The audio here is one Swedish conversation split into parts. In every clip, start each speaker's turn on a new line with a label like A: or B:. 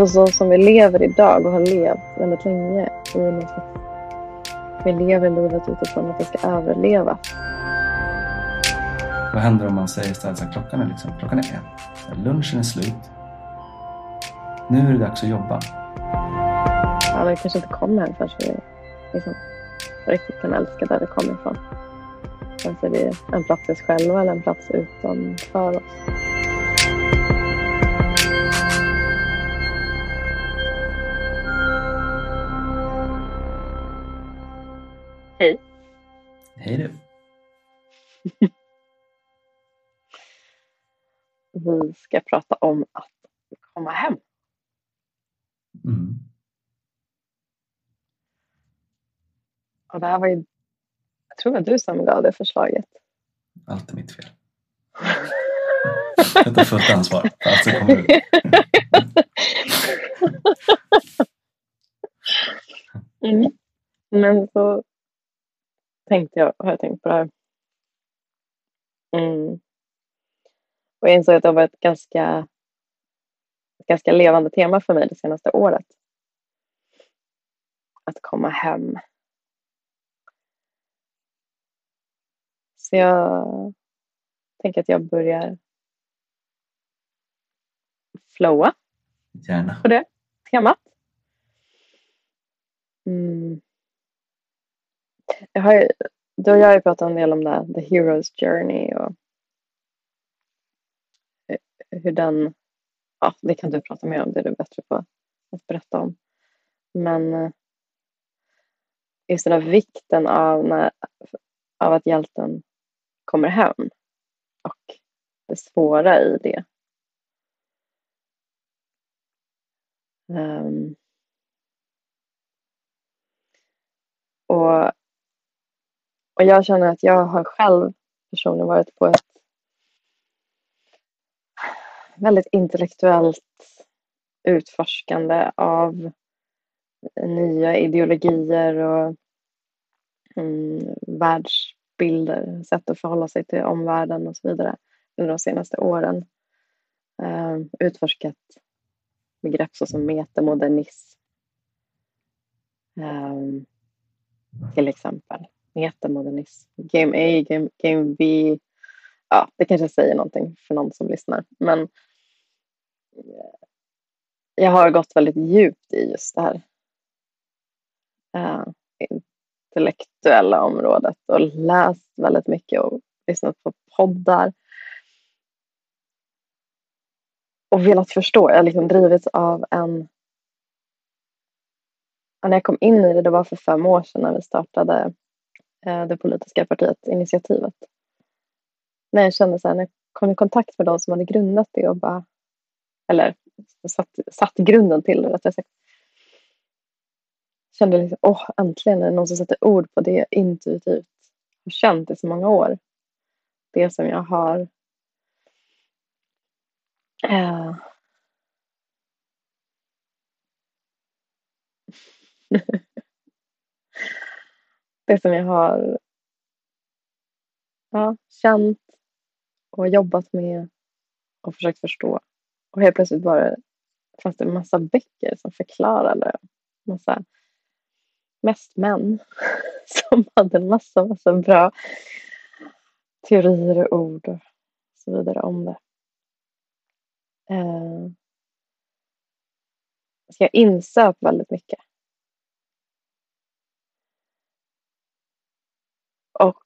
A: för så som vi lever idag och har levt väldigt länge. Vi lever livet utifrån att vi ska överleva.
B: Vad händer om man säger istället att klockan är, liksom, klockan är ett, lunchen är slut. Nu är det dags att jobba.
A: Ja, vi kanske inte kommer hem förrän vi liksom, riktigt kan älska där vi kommer ifrån. Vare sig det är en plats i oss själva eller en plats utanför oss. Hej.
B: Hej du.
A: Vi ska prata om att komma hem.
B: Mm.
A: Och det här var ju, jag tror det var du som gav det förslaget.
B: Allt är mitt fel. Jag tar fullt ansvar för allt som kommer ut.
A: Mm. Men så tänkte jag, har jag tänkt på det här. Mm. Och jag insåg att det har varit ett ganska, ett ganska levande tema för mig det senaste året. Att komma hem. Så jag tänker att jag börjar flowa
B: Gärna.
A: på det temat. Mm. Jag har ju, du och jag har ju pratat en del om det, the hero's journey och hur den, ja det kan du prata mer om, det är du bättre på att berätta om. Men eh, just den här vikten av, när, av att hjälten kommer hem och det svåra i det. Um, och, och jag känner att jag har själv personligen varit på ett väldigt intellektuellt utforskande av nya ideologier och mm, världsbilder, sätt att förhålla sig till omvärlden och så vidare under de senaste åren. Uh, utforskat begrepp såsom metamodernism. Um, eh, till exempel metamodernism. Game A, Game, game B. Ja, det kanske säger någonting för någon som lyssnar. Men eh, jag har gått väldigt djupt i just det här uh, intellektuella området och läst väldigt mycket och lyssnat på poddar. Och velat förstå. Jag har liksom drivits av en... När jag kom in i det, det var för fem år sedan när vi startade Eh, det politiska partiet Initiativet. När jag kände så här, när jag kom i kontakt med de som hade grundat det och bara eller satt, satt grunden till det rättare sagt. Kände liksom, åh äntligen är det någon som sätter ord på det jag intuitivt har känt i så många år. Det som jag har äh, det som jag har ja, känt och jobbat med och försökt förstå. Och helt plötsligt bara fanns det en massa böcker som förklarade. Massa, mest män som hade en massa, massa bra teorier och ord och så vidare om det. Eh, så jag insöp väldigt mycket. Och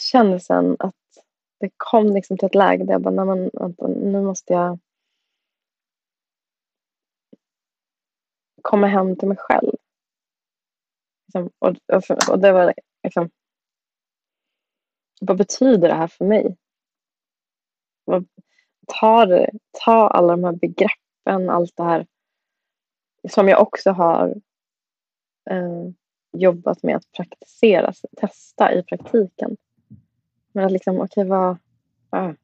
A: kände sen att det kom liksom till ett läge där jag bara, nej men vänta, nu måste jag komma hem till mig själv. Liksom, och, och, och, det var liksom, vad betyder det här för mig? Vad, ta, det, ta alla de här begreppen, allt det här som jag också har eh, jobbat med att praktisera, testa i praktiken. Men att liksom, okej, okay, vad... Ah,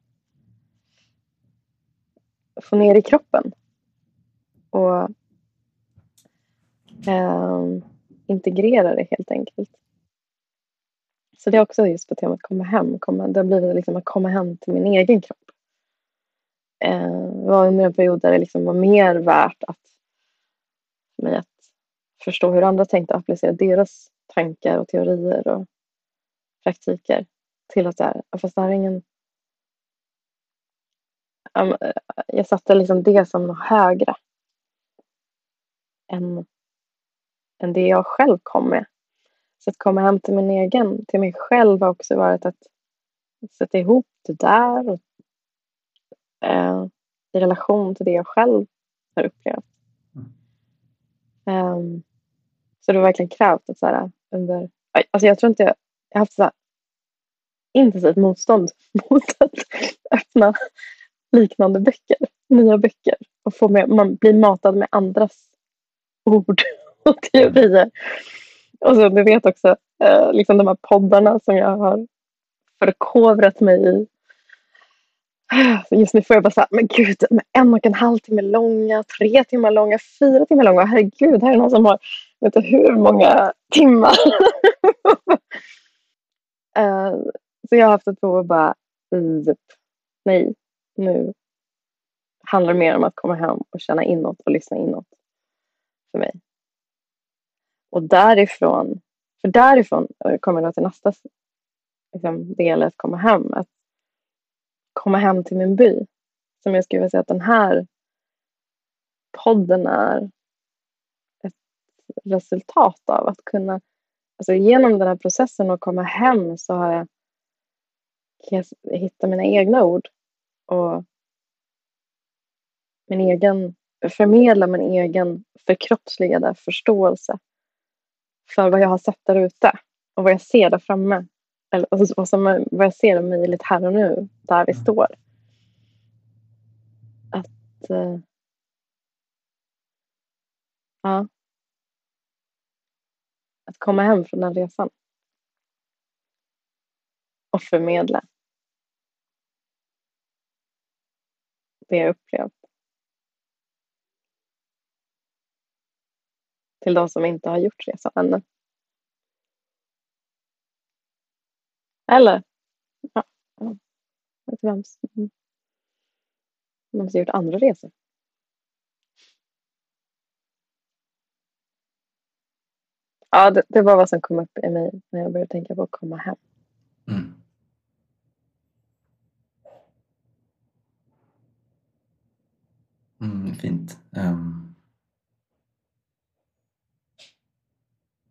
A: få ner i kroppen. Och eh, integrera det helt enkelt. Så det är också just på temat komma hem. Komma, det har blivit liksom att komma hem till min egen kropp. eh, var under en period där det liksom var mer värt att för mig att förstå hur andra tänkte och applicera deras tankar och teorier och praktiker till att här, fast det här är ingen jag satte liksom det som högre än, än det jag själv kom med. Så att komma hem till min egen, till mig själv har också varit att sätta ihop det där och, eh, i relation till det jag själv har upplevt. Mm. Um, så det har verkligen krävt att så här, under, alltså jag tror inte jag, jag har haft så här intensivt motstånd mot att öppna liknande böcker, nya böcker och få med, man blir matad med andras ord och teorier. Och så du vet också eh, liksom de här poddarna som jag har förkovrat mig i. Just nu får jag bara säga, men gud, en och en halv timme långa, tre timmar långa, fyra timmar långa. Herregud, här är någon som har vet inte hur många timmar. uh, så jag har haft ett behov att bara, typ, nej, nu handlar det mer om att komma hem och känna inåt och lyssna inåt för mig. Och därifrån, för därifrån kommer jag till nästa liksom, del att komma hem. Att komma hem till min by. Som jag skulle vilja säga att den här podden är ett resultat av. Att kunna, alltså genom den här processen att komma hem så har jag, kan jag hitta mina egna ord och min egen, förmedla min egen förkroppsligade förståelse för vad jag har sett där ute och vad jag ser där framme. Eller vad, som, vad jag ser är möjligt här och nu, där vi mm. står. Att... Uh, ja. Att komma hem från den resan. Och förmedla det jag upplevt. Till de som inte har gjort resan ännu. Eller? Ja. Vem som, vem som gjort andra resor. Ja, det, det, var vad som kom upp i mig när jag började tänka på att komma hem. Mm.
B: Mm, fint. Um,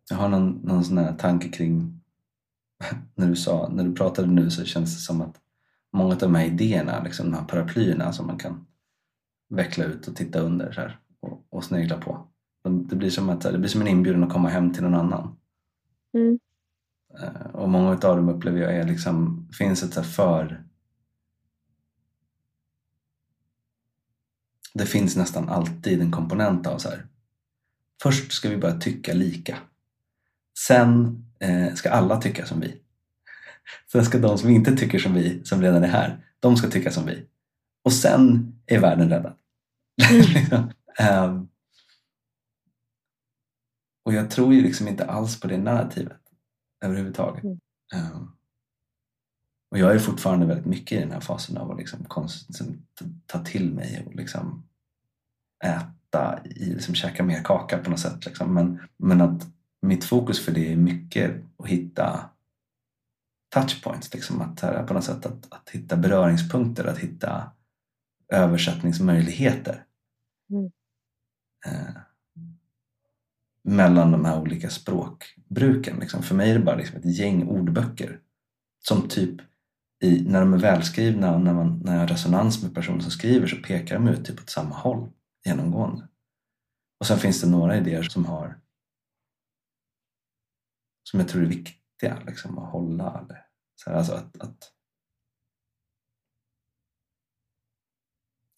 B: jag har någon, någon sån här tanke kring när du sa, när du pratade nu så känns det som att många av de här idéerna, liksom de här paraplyerna som man kan veckla ut och titta under så här, och, och snegla på. Det blir, som att, det blir som en inbjudan att komma hem till någon annan. Mm. Uh, och många av dem upplever jag är liksom, finns ett så för det finns nästan alltid en komponent av så här. Först ska vi börja tycka lika. Sen eh, ska alla tycka som vi. Sen ska de som inte tycker som vi, som redan är här, de ska tycka som vi. Och sen är världen räddad. Mm. um, och jag tror ju liksom inte alls på det narrativet överhuvudtaget. Mm. Um, och jag är fortfarande väldigt mycket i den här fasen av att liksom ta till mig och liksom äta, i, liksom käka mer kaka på något sätt. Liksom. Men, men att mitt fokus för det är mycket att hitta touchpoints, liksom. att, på något sätt att, att hitta beröringspunkter, att hitta översättningsmöjligheter. Mm. Eh, mellan de här olika språkbruken. Liksom. För mig är det bara liksom ett gäng ordböcker som typ i, när de är välskrivna och när, man, när jag har resonans med personer som skriver så pekar de ut typ åt samma håll genomgående. Och sen finns det några idéer som har som jag tror är viktiga liksom, att hålla. Eller, så här, alltså att, att,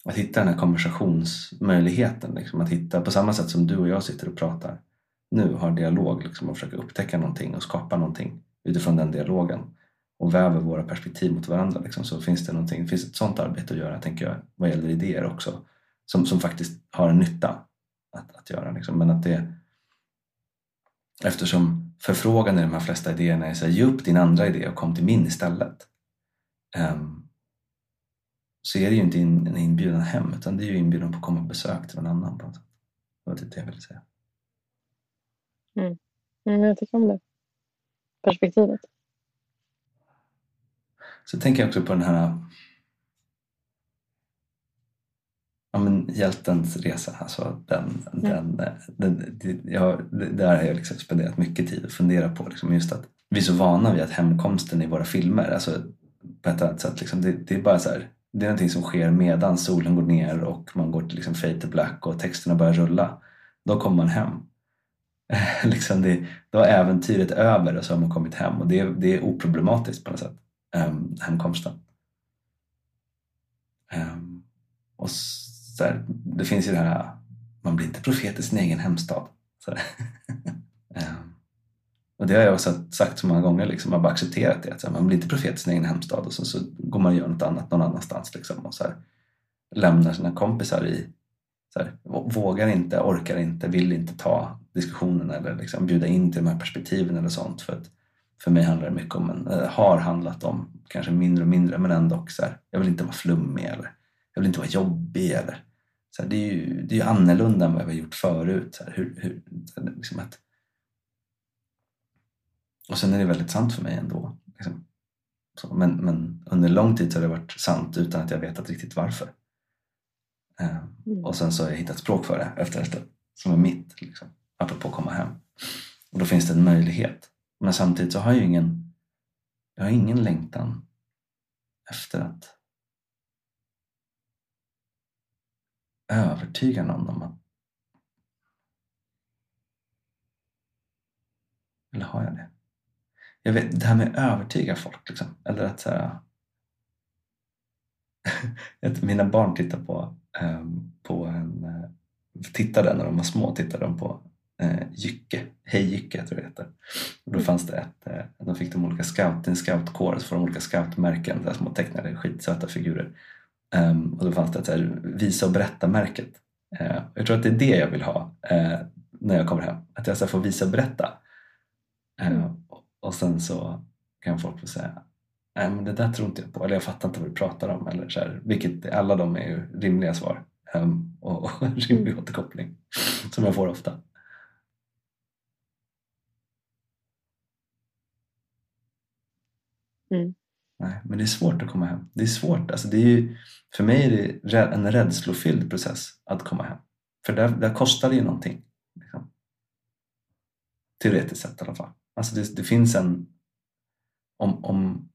B: att hitta den här konversationsmöjligheten. Liksom, att hitta, på samma sätt som du och jag sitter och pratar nu, har dialog liksom, och försöker upptäcka någonting och skapa någonting utifrån den dialogen och väver våra perspektiv mot varandra liksom, så finns det, någonting, finns ett sånt arbete att göra tänker jag vad gäller idéer också som, som faktiskt har en nytta att, att göra. Liksom. Men att det, eftersom förfrågan i de här flesta idéerna är så här, ge upp din andra idé och kom till min istället. Um, så är det ju inte en inbjudan hem utan det är ju inbjudan på att komma på besök till någon annan. På något sätt. Det var typ det jag ville säga.
A: Mm. Mm, jag tycker om det perspektivet.
B: Så tänker jag också på den här ja, men hjältens resa. Alltså den, mm. den, den, den, jag, där har jag liksom spenderat mycket tid att fundera på. Liksom just att vi är så vana vid att hemkomsten i våra filmer, alltså på ett annat sätt, liksom, det, det, är bara så här, det är någonting som sker medan solen går ner och man går till liksom fade to black och texterna börjar rulla. Då kommer man hem. liksom det, då är äventyret över och så har man kommit hem och det, det är oproblematiskt på något sätt, um, hemkomsten. Um, och så här, det finns ju det här, man blir inte profet i sin egen hemstad. um, och det har jag också sagt så många gånger, liksom, man har bara accepterat det. Att, här, man blir inte profet i sin egen hemstad och så, så går man och gör något annat någon annanstans. Liksom, och så här, lämnar sina kompisar i så här, vågar inte, orkar inte, vill inte ta diskussionen eller liksom bjuda in till de här perspektiven eller sånt. För att för mig handlar det mycket om, en, äh, har handlat om, kanske mindre och mindre, men ändå så här, jag vill inte vara flummig eller jag vill inte vara jobbig eller så här, det, är ju, det är ju annorlunda än vad vi har gjort förut. Så här, hur, hur, liksom att, och sen är det väldigt sant för mig ändå. Liksom. Så, men, men under lång tid så har det varit sant utan att jag vetat riktigt varför. Eh, mm. Och sen så har jag hittat språk för det efter ett som är mitt, liksom, apropå komma hem. Och då finns det en möjlighet. Men samtidigt så har jag ingen, jag har ingen längtan efter att övertyga någon om att Eller har jag det? Jag vet, det här med att övertyga folk, liksom. eller att så här, mina barn tittar på, um, på en, eh, tittade när de var små, tittade de på uh, Jycke, Hej Jycke tror jag det heter. Och då mm. fanns det ett, uh, de fick de olika scout, en scoutkår, så får de olika scoutmärken, där små tecknade skitsöta figurer. Um, och då fanns det ett så här, visa och berätta-märket. Uh, jag tror att det är det jag vill ha uh, när jag kommer hem. Att jag ska få visa och berätta. Uh, och sen så kan folk få säga Nej men det där tror inte jag på, eller jag fattar inte vad du pratar om. Eller så här, vilket alla de är ju rimliga svar um, och, och rimlig mm. återkoppling som jag får ofta.
A: Mm.
B: Nej, men det är svårt att komma hem. Det är svårt. Alltså det är ju, för mig är det en rädslofylld process att komma hem. För där, där kostar det ju någonting. Liksom. Teoretiskt sett i alla fall. Alltså det, det finns en... Om, om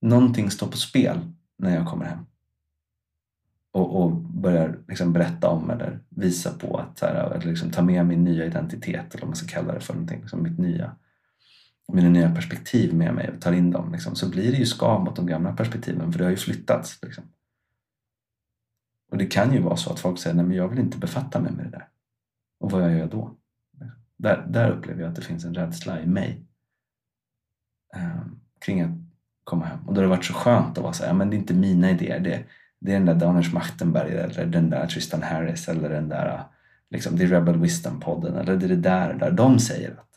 B: någonting står på spel när jag kommer hem och, och börjar liksom berätta om eller visa på att så här, eller liksom ta med min nya identitet eller vad man ska kalla det för någonting. Liksom mitt nya mina nya perspektiv med mig och tar in dem liksom, så blir det ju skav mot de gamla perspektiven för det har ju flyttats. Liksom. Och det kan ju vara så att folk säger nej men jag vill inte befatta mig med det där. Och vad gör jag då? Där, där upplever jag att det finns en rädsla i mig eh, kring att komma hem. Och då har det varit så skönt att vara såhär, ja, men det är inte mina idéer. Det, det är den där Daniel Machtenberg eller den där Tristan Harris eller den där liksom, det är Rebel Wisdom-podden eller det är det där, där de säger att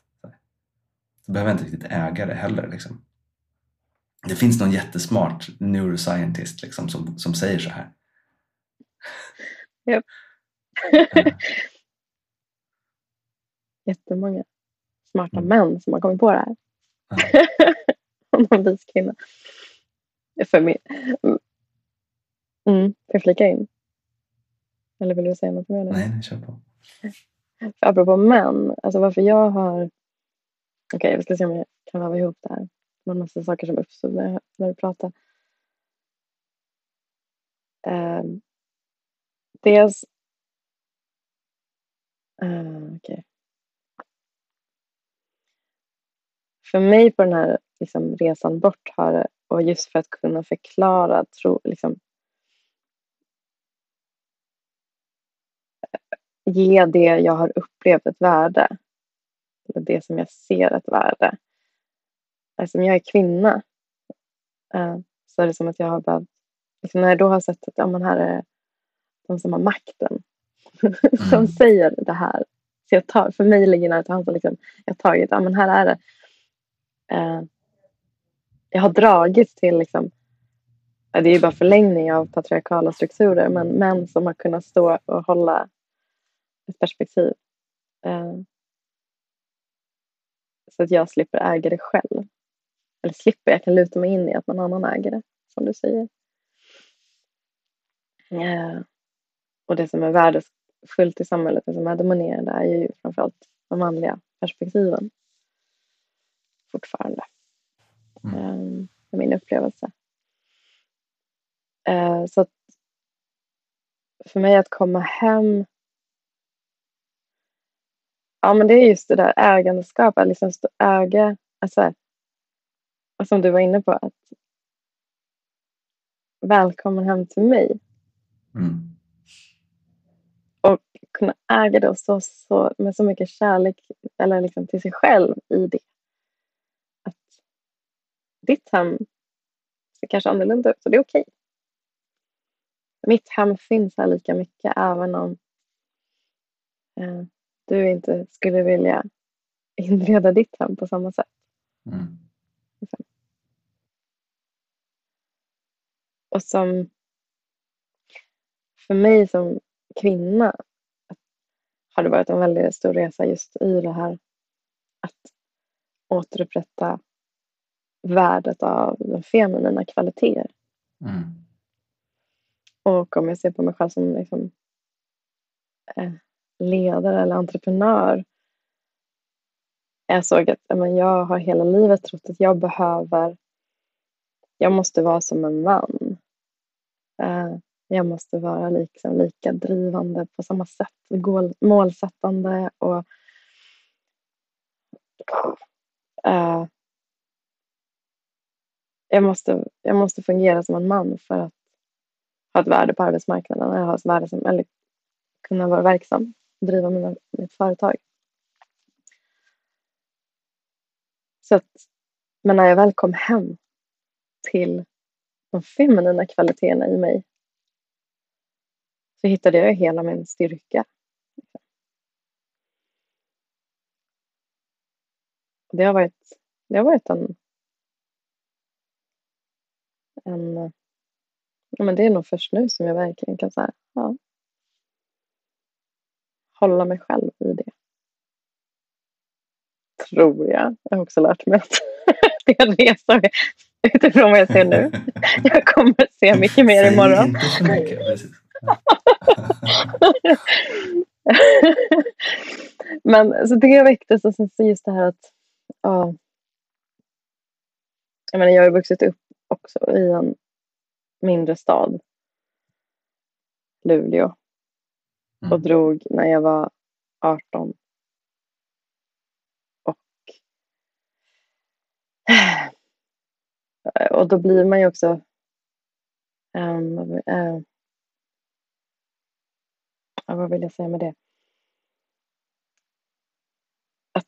B: så behöver inte riktigt äga det heller. Liksom. Det finns någon jättesmart neuroscientist liksom, som, som säger så här.
A: Yep. Jättemånga smarta mm. män som har kommit på det här. Om någon vis kvinna. För mig. Mm, får jag flika in? Eller vill du säga något mer?
B: Nej, kör på.
A: För apropå män, alltså varför jag har Okej, okay, vi ska se om jag kan väva ihop det här. Det var en massa saker som uppstod när, när du pratade. Uh, dels... Ehm, uh, okay. För mig på den här liksom, resan bort har det, och just för att kunna förklara, tro, liksom, ge det jag har upplevt ett värde eller det som jag ser ett värde. Eftersom jag är kvinna eh, så är det som att jag har behövt, liksom när jag då har sett att ja, men här är de som har makten som mm. säger det här. Så jag tar, för mig ligger det till hands liksom, jag har tagit, ja men här är det. Eh, jag har dragits till liksom, ja, det är ju bara förlängning av patriarkala strukturer, men män som har kunnat stå och hålla ett perspektiv. Eh, så att jag slipper äga det själv. Eller slipper, jag kan luta mig in i att någon annan äger det, som du säger. Eh, och det som är värdefullt i samhället, det som är dominerande, är ju framförallt de manliga perspektiven. Fortfarande. Mm. Eh, är min upplevelse. Eh, så att för mig att komma hem Ja, men det är just det där ägandeskap, att liksom äga, alltså, som du var inne på, att välkommen hem till mig. Mm. Och kunna äga det och stå så, med så mycket kärlek eller liksom till sig själv i det. Att ditt hem ser kanske annorlunda ut och det är okej. Okay. Mitt hem finns här lika mycket även om eh, du inte skulle vilja inreda ditt hem på samma sätt. Mm. Och som för mig som kvinna har det varit en väldigt stor resa just i det här att återupprätta värdet av den feminina kvaliteter. Mm. Och om jag ser på mig själv som liksom, eh, ledare eller entreprenör. Jag såg att men, jag har hela livet trott att jag behöver, jag måste vara som en man. Eh, jag måste vara liksom lika drivande på samma sätt, målsättande och eh, jag, måste, jag måste fungera som en man för att ha ett värde på arbetsmarknaden eller, ha ett värde som, eller kunna vara verksam driva mina, mitt företag. Så att, men när jag väl kom hem till de feminina kvaliteterna i mig så hittade jag hela min styrka. Det har varit, det har varit en, en ja, men det är nog först nu som jag verkligen kan säga ja, hålla mig själv i det. Tror jag. Jag har också lärt mig att det är en resa utifrån vad jag ser nu. Jag kommer se mycket mer imorgon. Inte så mycket, Men så det väcktes och sen så just det här att ja, jag, menar, jag har vuxit upp också i en mindre stad, Luleå mm. och drog när jag var 18. Och, och då blir man ju också um, uh, vad vill jag säga med det? Att,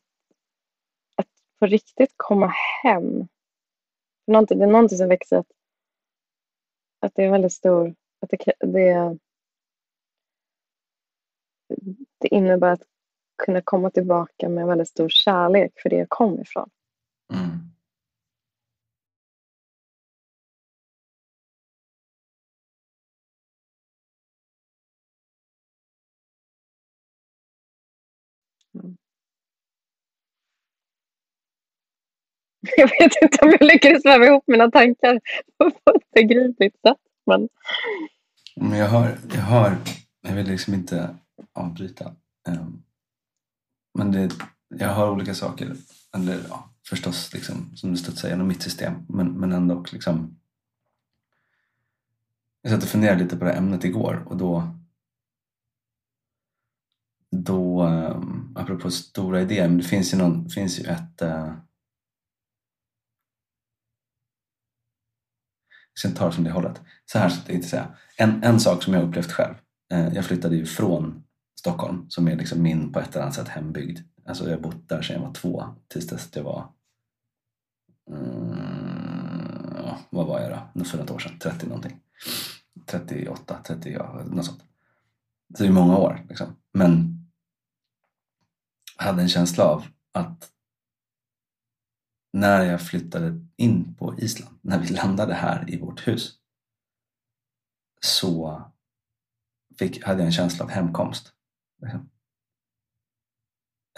A: att på riktigt komma hem. Någonting, det är någonting som växer att, att det är väldigt stor, att det, det det innebär att kunna komma tillbaka med väldigt stor kärlek för det jag kom ifrån. Mm. Mm. Jag vet inte om jag lyckades väva ihop mina tankar på ett begripligt sätt. Men...
B: Jag har, jag har, jag vill liksom inte avbryta. Ehm, men det, jag har olika saker, eller ja, förstås liksom, som du studsar genom mitt system, men, men ändå liksom jag satt och funderade lite på det här ämnet igår och då då, um, apropå stora idéer, men det finns ju, någon, finns ju ett uh, jag ska inte ta det från det hållet. Så här ska jag inte säga. En, en sak som jag upplevt själv. Uh, jag flyttade ju från Stockholm som är liksom min på ett eller annat sätt hembygd. Alltså jag har bott där sedan jag var två tills dess jag var mm, vad var jag då? För något år sedan, 30 någonting. 38, 30, ja, något sånt. Så det är många år liksom. Men jag hade en känsla av att när jag flyttade in på Island, när vi landade här i vårt hus så fick, hade jag en känsla av hemkomst.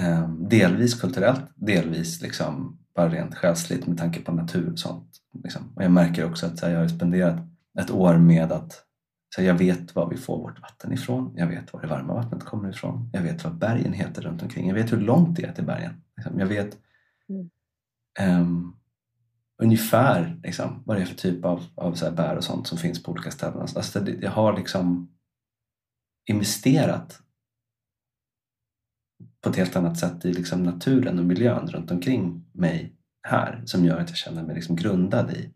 B: Um, delvis kulturellt, delvis liksom bara rent själsligt med tanke på natur och sånt. Liksom. Och jag märker också att här, jag har spenderat ett år med att så här, jag vet var vi får vårt vatten ifrån. Jag vet var det varma vattnet kommer ifrån. Jag vet vad bergen heter runt omkring. Jag vet hur långt det är till bergen. Liksom. Jag vet mm. um, ungefär liksom, vad det är för typ av, av så bär och sånt som finns på olika ställen. Alltså, det, jag har liksom investerat på ett helt annat sätt i liksom naturen och miljön runt omkring mig här som gör att jag känner mig liksom grundad i,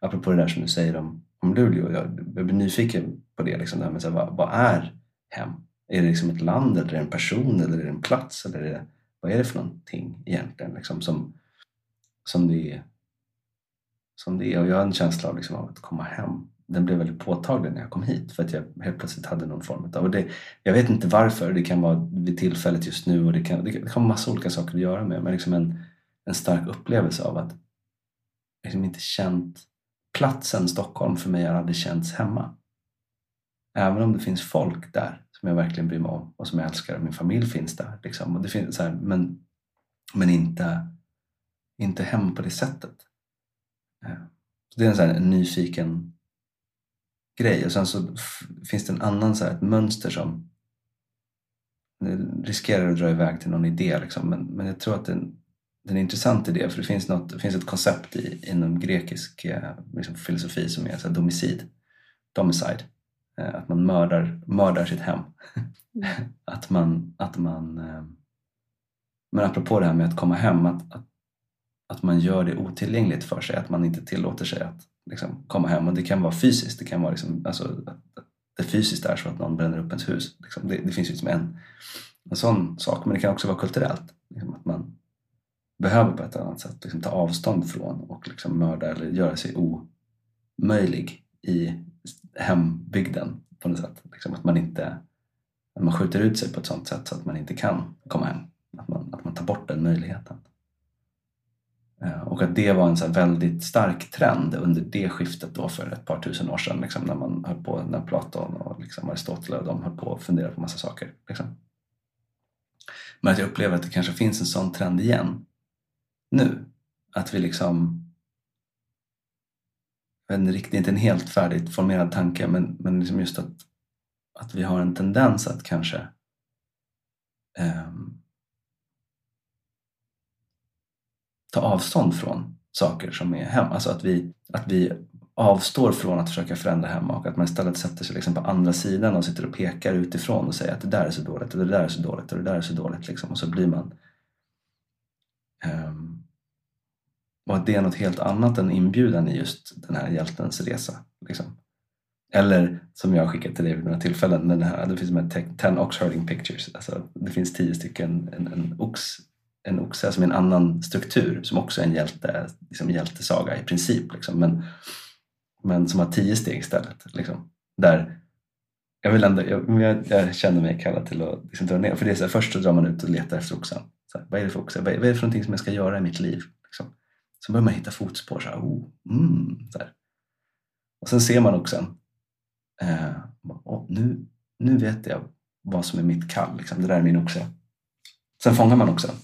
B: apropå det där som du säger om, om Luleå, jag, jag blir nyfiken på det, liksom, det här med så här, vad, vad, är hem? Är det liksom ett land eller är det en person eller är det en plats? Eller är det, vad är det för någonting egentligen liksom, som, som, det är, som det är? Och jag har en känsla av, liksom, av att komma hem den blev väldigt påtaglig när jag kom hit för att jag helt plötsligt hade någon form av... Och det, jag vet inte varför, det kan vara vid tillfället just nu och det kan, det kan ha massa olika saker att göra med men liksom en, en stark upplevelse av att liksom inte känt platsen Stockholm för mig har aldrig känts hemma. Även om det finns folk där som jag verkligen bryr mig om och som jag älskar och min familj finns där. Liksom. Och det finns så här, men men inte, inte hem på det sättet. Eh, så det är en, så här, en nyfiken grej och sen så finns det en annan så här, ett mönster som riskerar att dra iväg till någon idé liksom. men, men jag tror att den, den är intressant idé för det finns, något, det finns ett koncept i, inom grekisk eh, liksom, filosofi som är så här, domicid, domicide. Eh, att man mördar, mördar sitt hem. Mm. att man, att man eh, men apropå det här med att komma hem, att, att, att man gör det otillgängligt för sig, att man inte tillåter sig att liksom, komma hem och det kan vara fysiskt. Det kan vara liksom, alltså, att det fysiskt är så att någon bränner upp ens hus. Liksom, det, det, finns ju liksom en, en sån sak. Men det kan också vara kulturellt. Liksom, att man behöver på ett annat sätt liksom, ta avstånd från och liksom, mörda eller göra sig omöjlig i hembygden på något sätt. Liksom, att man inte att man skjuter ut sig på ett sånt sätt så att man inte kan komma hem. Att man, att man tar bort den möjligheten. Eh, och att det var en så väldigt stark trend under det skiftet då för ett par tusen år sedan liksom, när man höll på, när Platon och liksom Aristoteles och de höll på att fundera på massa saker. Liksom. Men att jag upplever att det kanske finns en sån trend igen nu. Att vi liksom jag vet inte, inte en helt färdigt formerad tanke men, men liksom just att, att vi har en tendens att kanske um, ta avstånd från saker som är hem. Alltså att vi, att vi avstår från att försöka förändra hemma och att man istället sätter sig liksom på andra sidan och sitter och pekar utifrån och säger att det där är så dåligt och det där är så dåligt och det där är så dåligt. Liksom. Och så blir man... Um, och att det är något helt annat än inbjudan i just den här hjältens resa. Liksom. Eller som jag har skickat till dig vid några tillfällen, men det, här, det finns med 10 ox herding pictures. Alltså, det finns tio stycken, en, en ox en oxe alltså som är en annan struktur som också är en hjälte, liksom hjältesaga i princip. Liksom, men, men som har tio steg istället. Liksom, där jag, vill ändå, jag, jag, jag känner mig kallad till att liksom dra ner. För det är så här, först så drar man ut och letar efter oxen. Så här, vad är det för oxe? Vad är, vad är det för någonting som jag ska göra i mitt liv? Liksom. Så börjar man hitta fotspår. Så här, oh, mm, så här. Och sen ser man oxen. Eh, och nu, nu vet jag vad som är mitt kall. Liksom. Det där är min oxe. Sen fångar man oxen.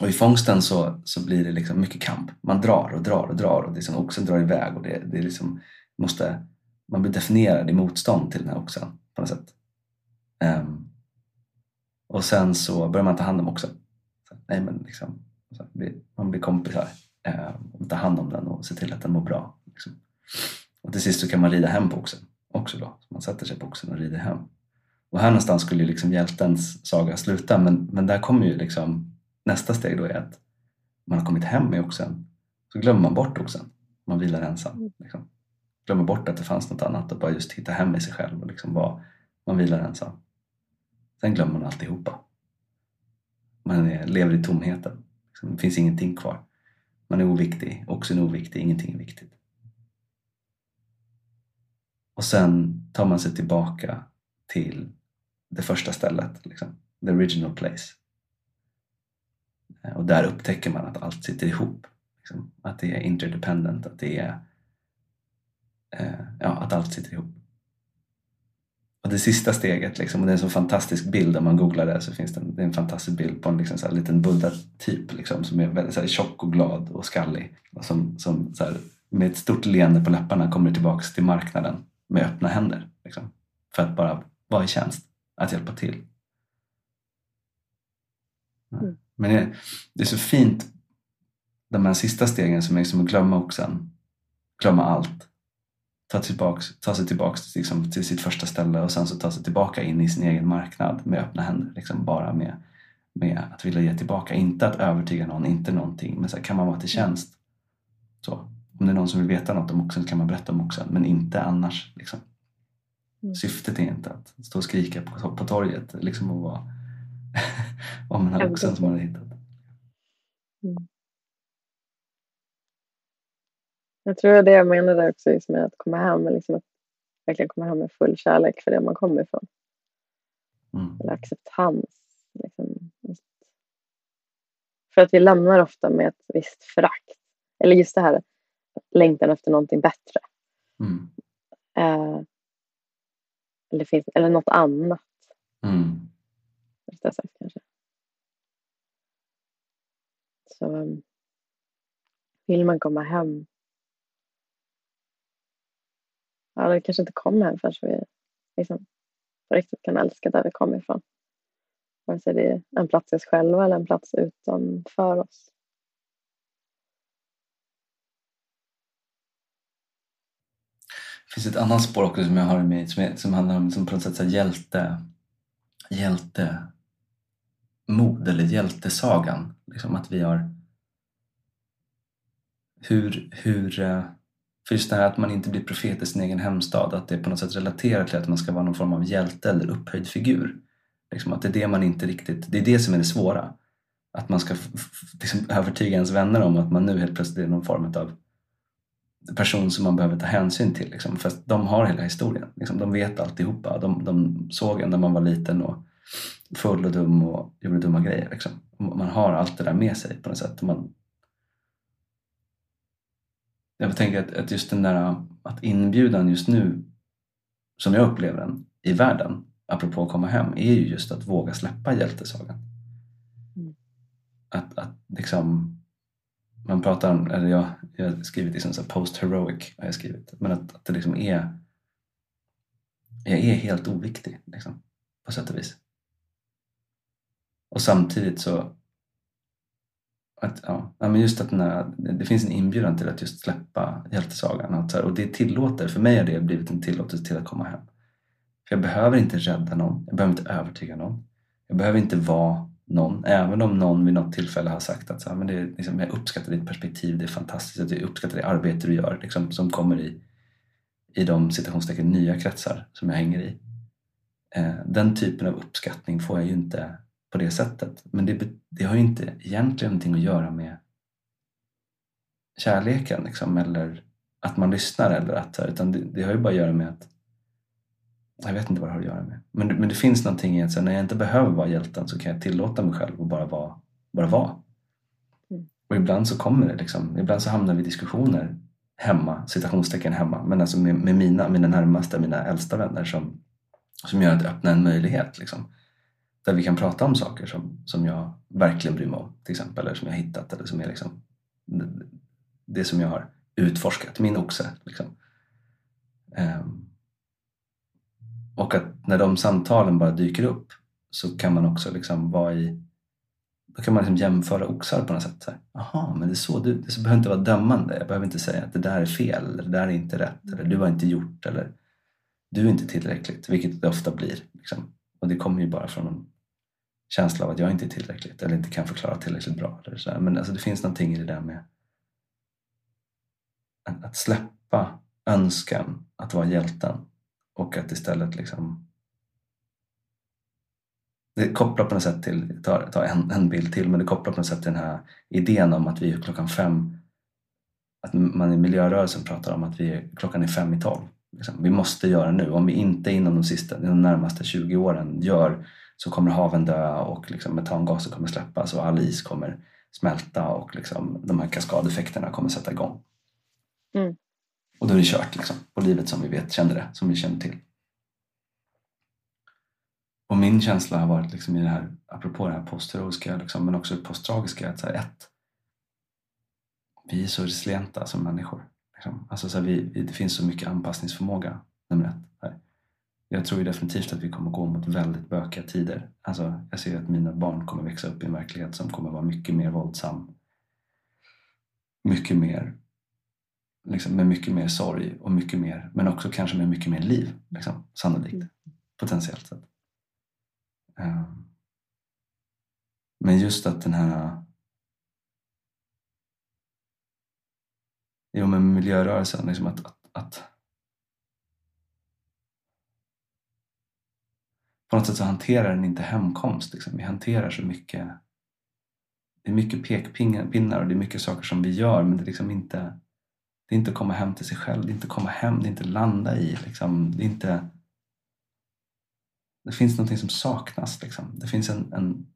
B: Och i fångsten så, så blir det liksom mycket kamp. Man drar och drar och drar och liksom oxen drar iväg och det, det liksom, måste, man blir definierad i motstånd till den här oxen på något sätt. Um, och sen så börjar man ta hand om oxen. Så, nej, men liksom, så, man blir kompisar um, och tar hand om den och ser till att den mår bra. Liksom. Och till sist så kan man rida hem på oxen också då. Så man sätter sig på oxen och rider hem. Och här någonstans skulle ju liksom hjältens saga sluta men, men där kommer ju liksom nästa steg då är att man har kommit hem med oxen så glömmer man bort oxen. Man vilar ensam. Mm. Liksom. Glömmer bort att det fanns något annat och bara just hitta hem i sig själv och liksom bara, man vilar ensam. Sen glömmer man alltihopa. Man är, lever i tomheten. Liksom, det finns ingenting kvar. Man är oviktig, oxen är oviktig, ingenting är viktigt. Och sen tar man sig tillbaka till det första stället, liksom. the original place. Eh, och där upptäcker man att allt sitter ihop. Liksom. Att det är interdependent, att det är eh, ja, att allt sitter ihop. och det sista steget, liksom, och det är en så fantastisk bild om man googlar det så finns det en, det är en fantastisk bild på en liksom, så här, liten buddha-typ liksom, som är väldigt så här, tjock och glad och skallig. Och som, som så här, med ett stort leende på läpparna kommer tillbaks till marknaden med öppna händer. Liksom, för att bara vara i tjänst, att hjälpa till. Mm. Men det, det, är så fint, de här sista stegen som är liksom att glömma oxen, glömma allt ta, tillbaks, ta sig tillbaka liksom, till sitt första ställe och sen så ta sig tillbaka in i sin egen marknad med öppna händer. Liksom, bara med, med att vilja ge tillbaka. Inte att övertyga någon, inte någonting. Men så här, kan man vara till tjänst? Så. Om det är någon som vill veta något om oxen kan man berätta om oxen, men inte annars. Liksom. Mm. Syftet är inte att stå och skrika på, på torget liksom, och vara om den här oxen som man har hittat. Mm.
A: Jag tror det jag menade också just med att komma hem, liksom att verkligen komma hem med full kärlek för det man kommer ifrån. Mm. Eller acceptans. Liksom. För att vi lämnar ofta med ett visst förakt. Eller just det här längtan efter någonting bättre. Mm. Eh, eller, finns, eller något annat. Mm. Sagt, kanske. Så um, vill man komma hem ja, det kanske inte kommer hem förrän vi liksom, på riktigt kan älska där vi kommer ifrån. Vare sig det är en plats i oss själva eller en plats utanför oss.
B: Det finns ett annat spår också som jag har med som, är, som handlar om som på något sätt så hjälte, hjälte mod eller hjältesagan. Liksom att vi har hur, hur eh, för just det här att man inte blir profet i sin egen hemstad, att det på något sätt relaterar till att man ska vara någon form av hjälte eller upphöjd figur. Liksom att det är det man inte riktigt, det är det som är det svåra. Att man ska liksom övertyga ens vänner om att man nu helt plötsligt är någon form av person som man behöver ta hänsyn till. Liksom. För de har hela historien. Liksom. De vet alltihopa. De, de såg en när man var liten och full och dum och gjorde dumma grejer. Liksom. Man har allt det där med sig på något sätt. Man, jag tänker att, att just den där att inbjudan just nu, som jag upplever den i världen, apropå att komma hem, är ju just att våga släppa hjältesagan. Mm. Att, att liksom, man pratar om, eller jag, jag har skrivit liksom så post-heroic, har jag skrivit, men att, att det liksom är, jag är helt oviktig liksom, på sätt och vis. Och samtidigt så att, ja, men just att här, det finns en inbjudan till att just släppa hjältesagan. Att, och det tillåter, för mig har det blivit en tillåtelse till att komma hem. För jag behöver inte rädda någon, jag behöver inte övertyga någon. Jag behöver inte vara någon, även om någon vid något tillfälle har sagt att så här, men det, liksom, jag uppskattar ditt perspektiv, det är fantastiskt, jag uppskattar det arbete du gör, liksom, som kommer i, i de citationstecken nya kretsar som jag hänger i. Eh, den typen av uppskattning får jag ju inte på det sättet. Men det, det har ju inte egentligen någonting att göra med kärleken liksom, eller att man lyssnar eller att, utan det, det, har ju bara att göra med att jag vet inte vad det har att göra med. Men, men det finns någonting i att så när jag inte behöver vara hjälten så kan jag tillåta mig själv att bara vara. Bara vara. Mm. Och ibland så kommer det liksom, ibland så hamnar vi i diskussioner hemma, citationstecken hemma, men alltså med, med mina, mina närmaste, mina äldsta vänner som, som gör att öppna en möjlighet. Liksom där vi kan prata om saker som, som jag verkligen bryr mig om, till exempel, eller som jag hittat eller som är liksom det, det som jag har utforskat, min oxe. Liksom. Um, och att när de samtalen bara dyker upp så kan man också liksom vara i då kan man liksom jämföra oxar på något sätt. Jaha, men det är så. Du, det behöver inte vara dömande. Jag behöver inte säga att det där är fel, eller det där är inte rätt, eller du har inte gjort, eller du är inte tillräckligt, vilket det ofta blir. Liksom. Och det kommer ju bara från en känsla av att jag inte är tillräckligt eller inte kan förklara tillräckligt bra. Eller så Men alltså, det finns någonting i det där med att, att släppa önskan att vara hjälten och att istället liksom det kopplar på något sätt till, ta, ta en, en bild till, men det kopplar på något sätt till den här idén om att vi är klockan fem, att man i miljörörelsen pratar om att vi är, klockan är fem i tolv. Liksom. Vi måste göra nu. Om vi inte inom de, sista, de närmaste 20 åren gör så kommer haven dö och liksom metangaser kommer släppas och all is kommer smälta och liksom de här kaskadeffekterna kommer sätta igång. Mm. Och då är det kört liksom, på livet som vi vet känner det, som vi känner till. och min känsla har varit liksom i det här, apropå det här postheroiska liksom, men också posttragiska, att så här, ett, vi är så resilienta som människor. Liksom. Alltså, så här, vi, det finns så mycket anpassningsförmåga, nummer ett. Här. Jag tror ju definitivt att vi kommer gå mot väldigt bökiga tider. Alltså, jag ser att mina barn kommer växa upp i en verklighet som kommer vara mycket mer våldsam. Mycket mer liksom, med mycket mer sorg och mycket mer, men också kanske med mycket mer liv, liksom, sannolikt. Mm. Potentiellt sett. Um, men just att den här Jo, men miljörörelsen, liksom att, att, att på något sätt så hanterar den inte hemkomst. Liksom. Vi hanterar så mycket det är mycket pekpinnar och det är mycket saker som vi gör men det är liksom inte det är inte att komma hem till sig själv, det är inte att komma hem, det är inte att landa i. Liksom. Det, är inte... det finns någonting som saknas. Liksom. Det finns en, en...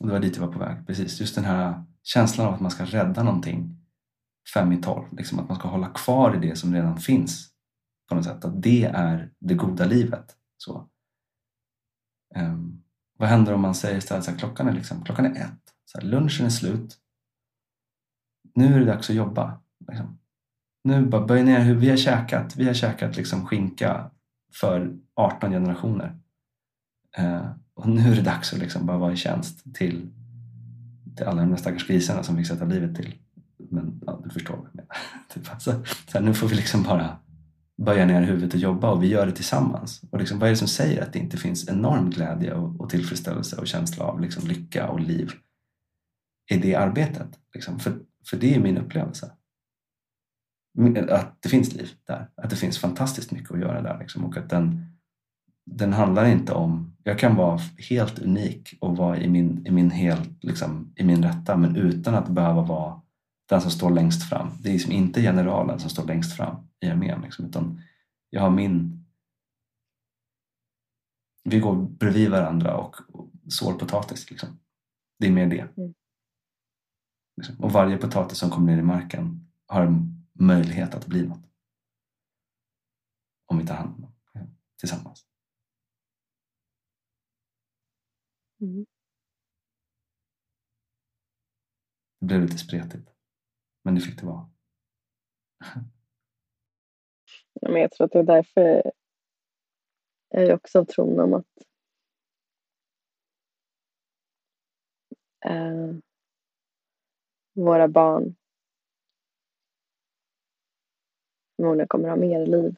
B: Det var dit jag var på väg, precis. Just den här känslan av att man ska rädda någonting fem i tolv. Liksom att man ska hålla kvar i det som redan finns. På något sätt. Att det är det goda livet. Så. Um, vad händer om man säger istället att klockan är, liksom, klockan är ett, så här, lunchen är slut, nu är det dags att jobba. Liksom. Nu bara böj ner hur Vi har käkat, vi har käkat liksom skinka för 18 generationer. Uh, och nu är det dags att liksom bara vara i tjänst till, till alla de där stackars grisarna som vi sätta livet till. Men ja, du förstår vad jag menar. typ alltså, så här, nu får vi liksom bara böja ner huvudet och jobba och vi gör det tillsammans. Och liksom, vad är det som säger att det inte finns enorm glädje och, och tillfredsställelse och känsla av liksom, lycka och liv i det arbetet? Liksom? För för det är min upplevelse. Att det finns liv där. Att det finns fantastiskt mycket att göra där. Liksom. Och att den, den handlar inte om... Jag kan vara helt unik och vara i min, i min, helt, liksom, i min rätta men utan att behöva vara den som står längst fram. Det är liksom inte generalen som står längst fram i armén. Liksom, utan jag har min... Vi går bredvid varandra och, sår potatis. Liksom. Det är mer det. Mm. Liksom. Och varje potatis som kommer ner i marken har en möjlighet att bli något. Om vi tar hand om dem tillsammans. Mm. Det blev lite spretigt. Men det fick det vara.
A: Ja, men jag tror att det är därför jag är också av tron om att eh, våra barn förmodligen kommer ha mer liv.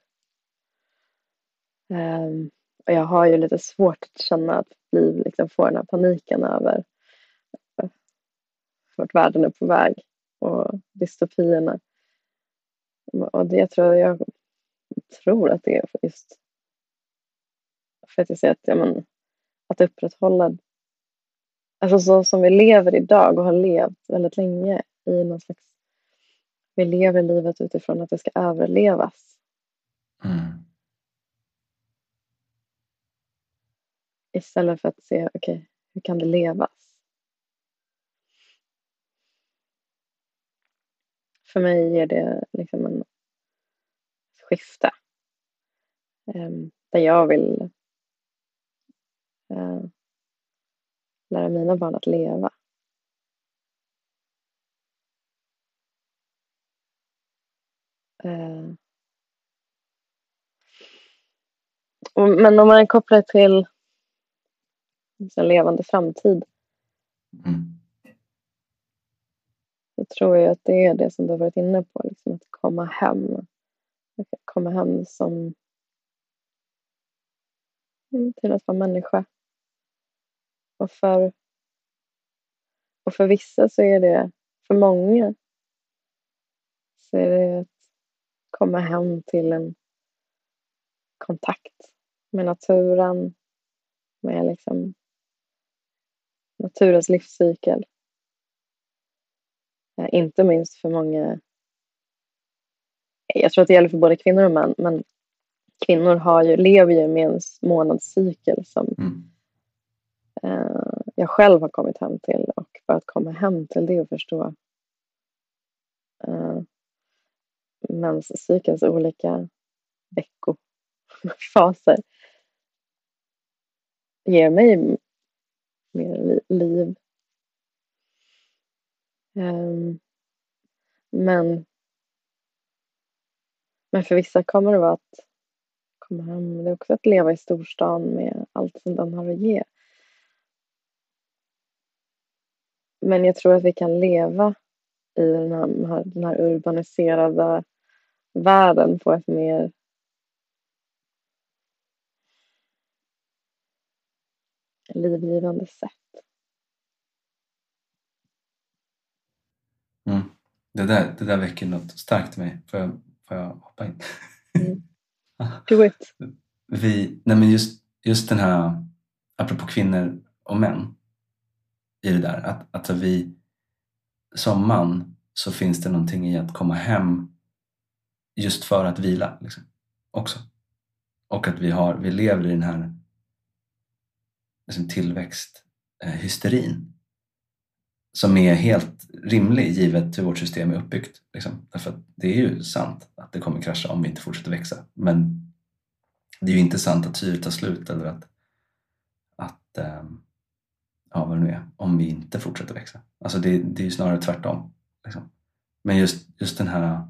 A: Eh, och jag har ju lite svårt att känna att liv liksom får den här paniken över vart världen är på väg och dystopierna. Och det tror jag, tror att det är just för att jag ser att, ja, men, att upprätthålla Alltså så som vi lever idag och har levt väldigt länge i någon slags... Vi lever livet utifrån att det ska överlevas. Mm. Istället för att se, okej, okay, hur kan det levas? För mig ger det liksom en skifte. Ehm, där jag vill eh, lära mina barn att leva. Eh. Men om man kopplar till en levande framtid mm tror jag att det är det som du har varit inne på, liksom att komma hem. Att komma hem som mm, till att vara människa. Och för, och för vissa så är det, för många, så är det att komma hem till en kontakt med naturen, med liksom naturens livscykel. Eh, inte minst för många, jag tror att det gäller för både kvinnor och män, men kvinnor har ju, lever ju med en månadscykel som mm eh, jag själv har kommit hem till och för att komma hem till det och förstå eh, menscykelns olika veckofaser ger mig mer liv. Ehm, men, men för vissa kommer det vara att komma hem. Det är också att leva i storstan med allt som den har att ge. Men jag tror att vi kan leva i den här, den här urbaniserade världen på ett mer livgivande sätt.
B: Mm. Det, där, det där väcker något starkt i mig. Får jag, får jag hoppa in?
A: Mm. Do it.
B: Vi, nej men just, just den här, apropå kvinnor och män, i det där. Att, att vi som man så finns det någonting i att komma hem just för att vila liksom, också. Och att vi, har, vi lever i den här liksom, tillväxthysterin som är helt rimlig givet hur vårt system är uppbyggt. Liksom. Därför att det är ju sant att det kommer krascha om vi inte fortsätter växa. Men det är ju inte sant att syret tar slut eller att, att ähm, ja, vad det nu är, om vi inte fortsätter växa. Alltså det, det är ju snarare tvärtom. Liksom. Men just, just den här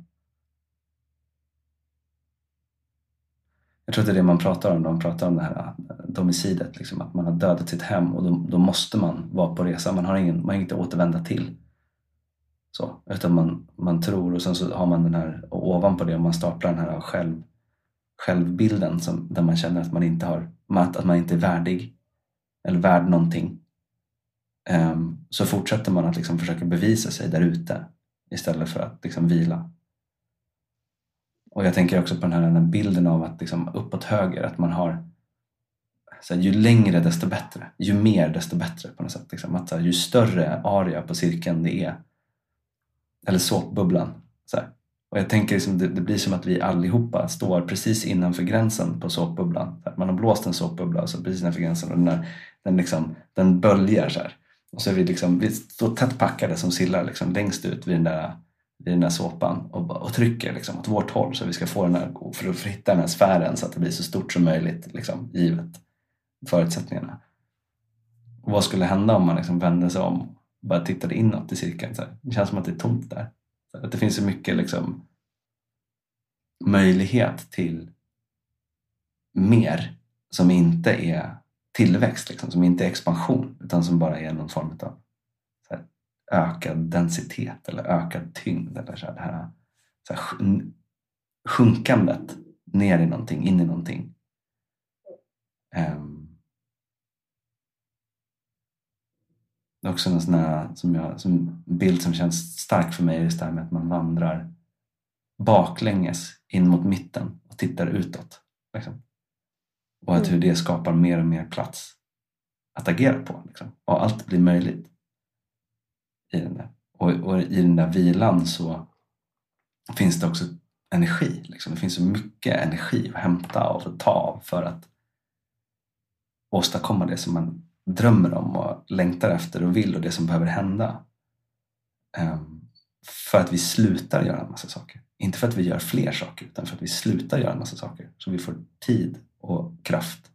B: Jag tror att det är det man pratar om. De pratar om det här eh, domicidet, liksom, att man har dödat sitt hem och då, då, måste man vara på resa. Man har, ingen, man har inget att återvända till. Så, utan man, man tror och sen så har man den här, och ovanpå det, man staplar den här själv, självbilden som, där man känner att man inte har, att man inte är värdig eller värd någonting. Um, så fortsätter man att liksom försöka bevisa sig där ute istället för att liksom vila. Och jag tänker också på den här, den här bilden av att liksom uppåt höger, att man har så här, ju längre desto bättre, ju mer desto bättre på något sätt. Liksom. Att, så här, ju större area på cirkeln det är, eller såpbubblan. Så här. Och jag tänker liksom, det, det, blir som att vi allihopa står precis innanför gränsen på såpbubblan. Man har blåst en såpbubbla så precis innanför gränsen och den, här, den, liksom, den böljar så här. Och så är vi, liksom, vi står tätt packade som sillar liksom, längst ut vid den där i den här såpan och, och trycker liksom, åt vårt håll så vi ska få den här, för att hitta den här sfären så att det blir så stort som möjligt liksom, givet förutsättningarna. Och vad skulle hända om man liksom vände sig om och bara tittade inåt i cirkeln? Så här? Det känns som att det är tomt där. Så att det finns så mycket liksom, möjlighet till mer som inte är tillväxt, liksom, som inte är expansion utan som bara är någon form av ökad densitet eller ökad tyngd. Eller så här, det här, så här sjunkandet ner i någonting, in i någonting. Um, det är också en sån här, som jag, som bild som känns stark för mig, just det här med att man vandrar baklänges in mot mitten och tittar utåt. Liksom. Och att hur mm. det skapar mer och mer plats att agera på. Liksom. Och allt blir möjligt i den där. Och, och, i den där vilan så finns det också energi. Liksom. Det finns så mycket energi att hämta och att ta av för att åstadkomma det som man drömmer om och längtar efter och vill och det som behöver hända. Um, för att vi slutar göra en massa saker. Inte för att vi gör fler saker utan för att vi slutar göra en massa saker. Så vi får tid och kraft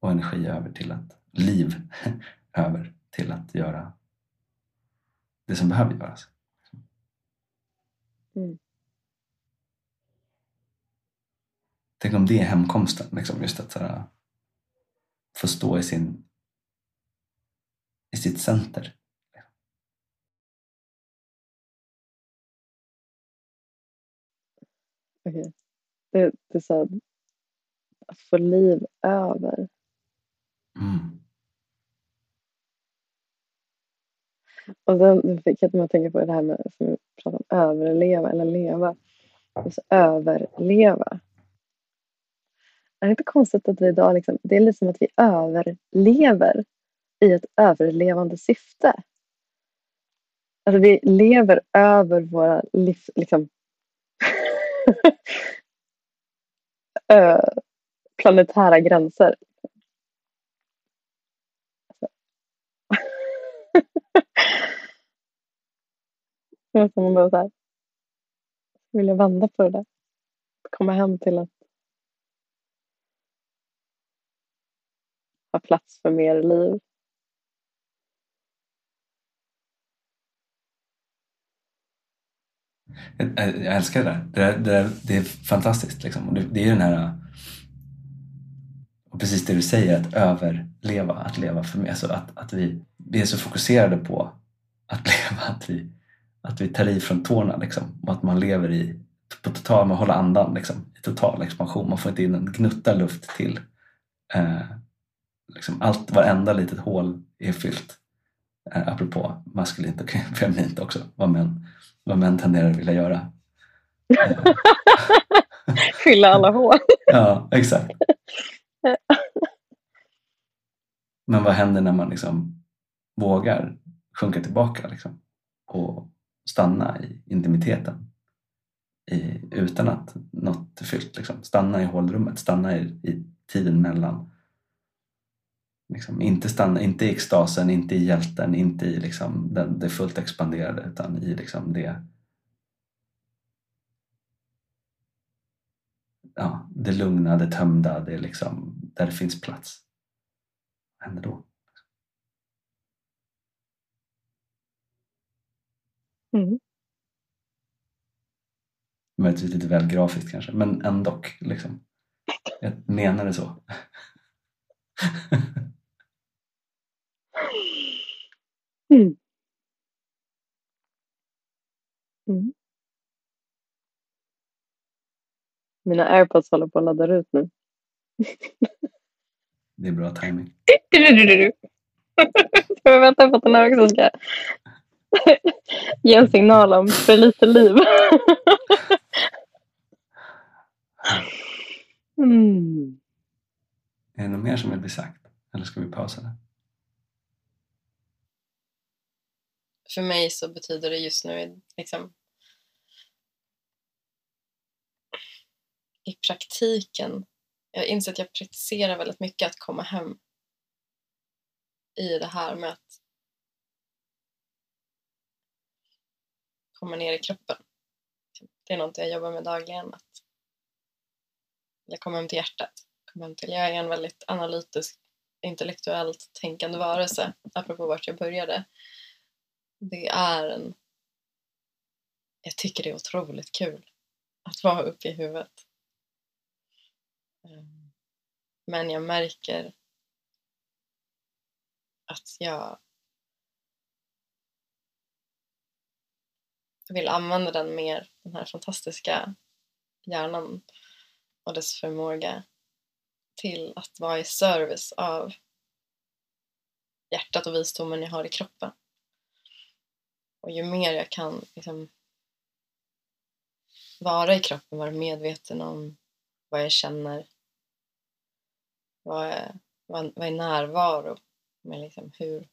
B: och energi över till att, liv över till att göra det som behöver göras. Mm. Tänk om det är hemkomsten, liksom, just att såhär, få stå i, sin, i sitt center.
A: Okej. Okay. Det, det är så här, att få liv över. Mm. Och sen fick jag att tänka på det här med som vi pratade om, överleva eller leva. Just överleva. Är det inte konstigt att vi idag liksom, det är lite som att vi överlever i ett överlevande syfte. Alltså vi lever över våra livs, liksom, planetära gränser. Det man som så här, vill vända på det där. Komma hem till att ha plats för mer liv.
B: Jag, älskar det där. Det, det, det är fantastiskt. Liksom. Det, det är den här... Och precis det du säger, att överleva, att leva för mig. Alltså att, att vi, vi är så fokuserade på att leva att vi, att vi tar i från tårna. Liksom. Och att man lever i, på total, man håller andan liksom, i total expansion. Man får inte in en gnutta luft till. Eh, liksom allt, varenda litet hål är fyllt. Eh, apropå maskulint och feminint också, vad män, vad män tenderar att vilja göra.
A: Fylla alla hål.
B: ja, exakt. Men vad händer när man liksom vågar sjunka tillbaka liksom, och stanna i intimiteten i, utan att något är fyllt? Liksom. Stanna i hålrummet, stanna i, i tiden mellan. Liksom, inte, stanna, inte i extasen, inte i hjälten, inte i liksom, den, det fullt expanderade utan i liksom, det ja, det lugna, det tömda, det liksom, där det finns plats. Vad händer då?
A: Mm.
B: Möjligtvis lite väl grafiskt kanske, men ändå. Liksom. Jag menar det så.
A: mm. Mm. Mina airpods håller på att ladda ut nu.
B: Det är bra timing.
A: Jag väntar på att den här också ska ge en signal om för lite liv. Mm.
B: Är det något mer som vill bli sagt? Eller ska vi pausa det?
A: För mig så betyder det just nu liksom i praktiken, jag inser att jag praktiserar väldigt mycket att komma hem i det här med att komma ner i kroppen. Det är något jag jobbar med dagligen. Att jag kommer hem till hjärtat. Kommer hem till, jag är en väldigt analytisk, intellektuellt tänkande varelse, apropå vart jag började. Det är en... Jag tycker det är otroligt kul att vara uppe i huvudet. Eh, men jag märker att jag vill använda den mer, den här fantastiska hjärnan och dess förmåga till att vara i service av hjärtat och visdomen jag har i kroppen. Och ju mer jag kan liksom, vara i kroppen, vara medveten om vad jag känner, vad är, vad, vad är närvaro? Med liksom hur,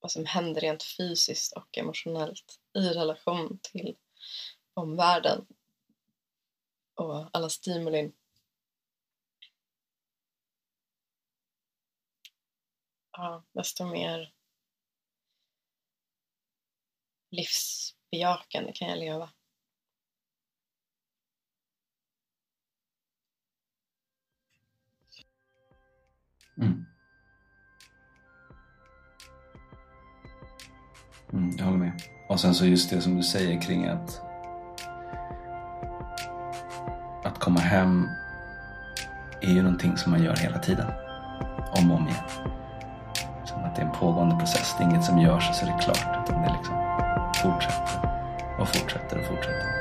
A: vad som händer rent fysiskt och emotionellt i relation till omvärlden och alla stimulin. Ja, desto mer livsbejakande kan jag leva.
B: Mm. Mm, jag håller med. Och sen så just det som du säger kring att att komma hem är ju någonting som man gör hela tiden. Om och om igen. Som att det är en pågående process. Det är inget som görs och så är det klart. Utan det liksom fortsätter och fortsätter och fortsätter.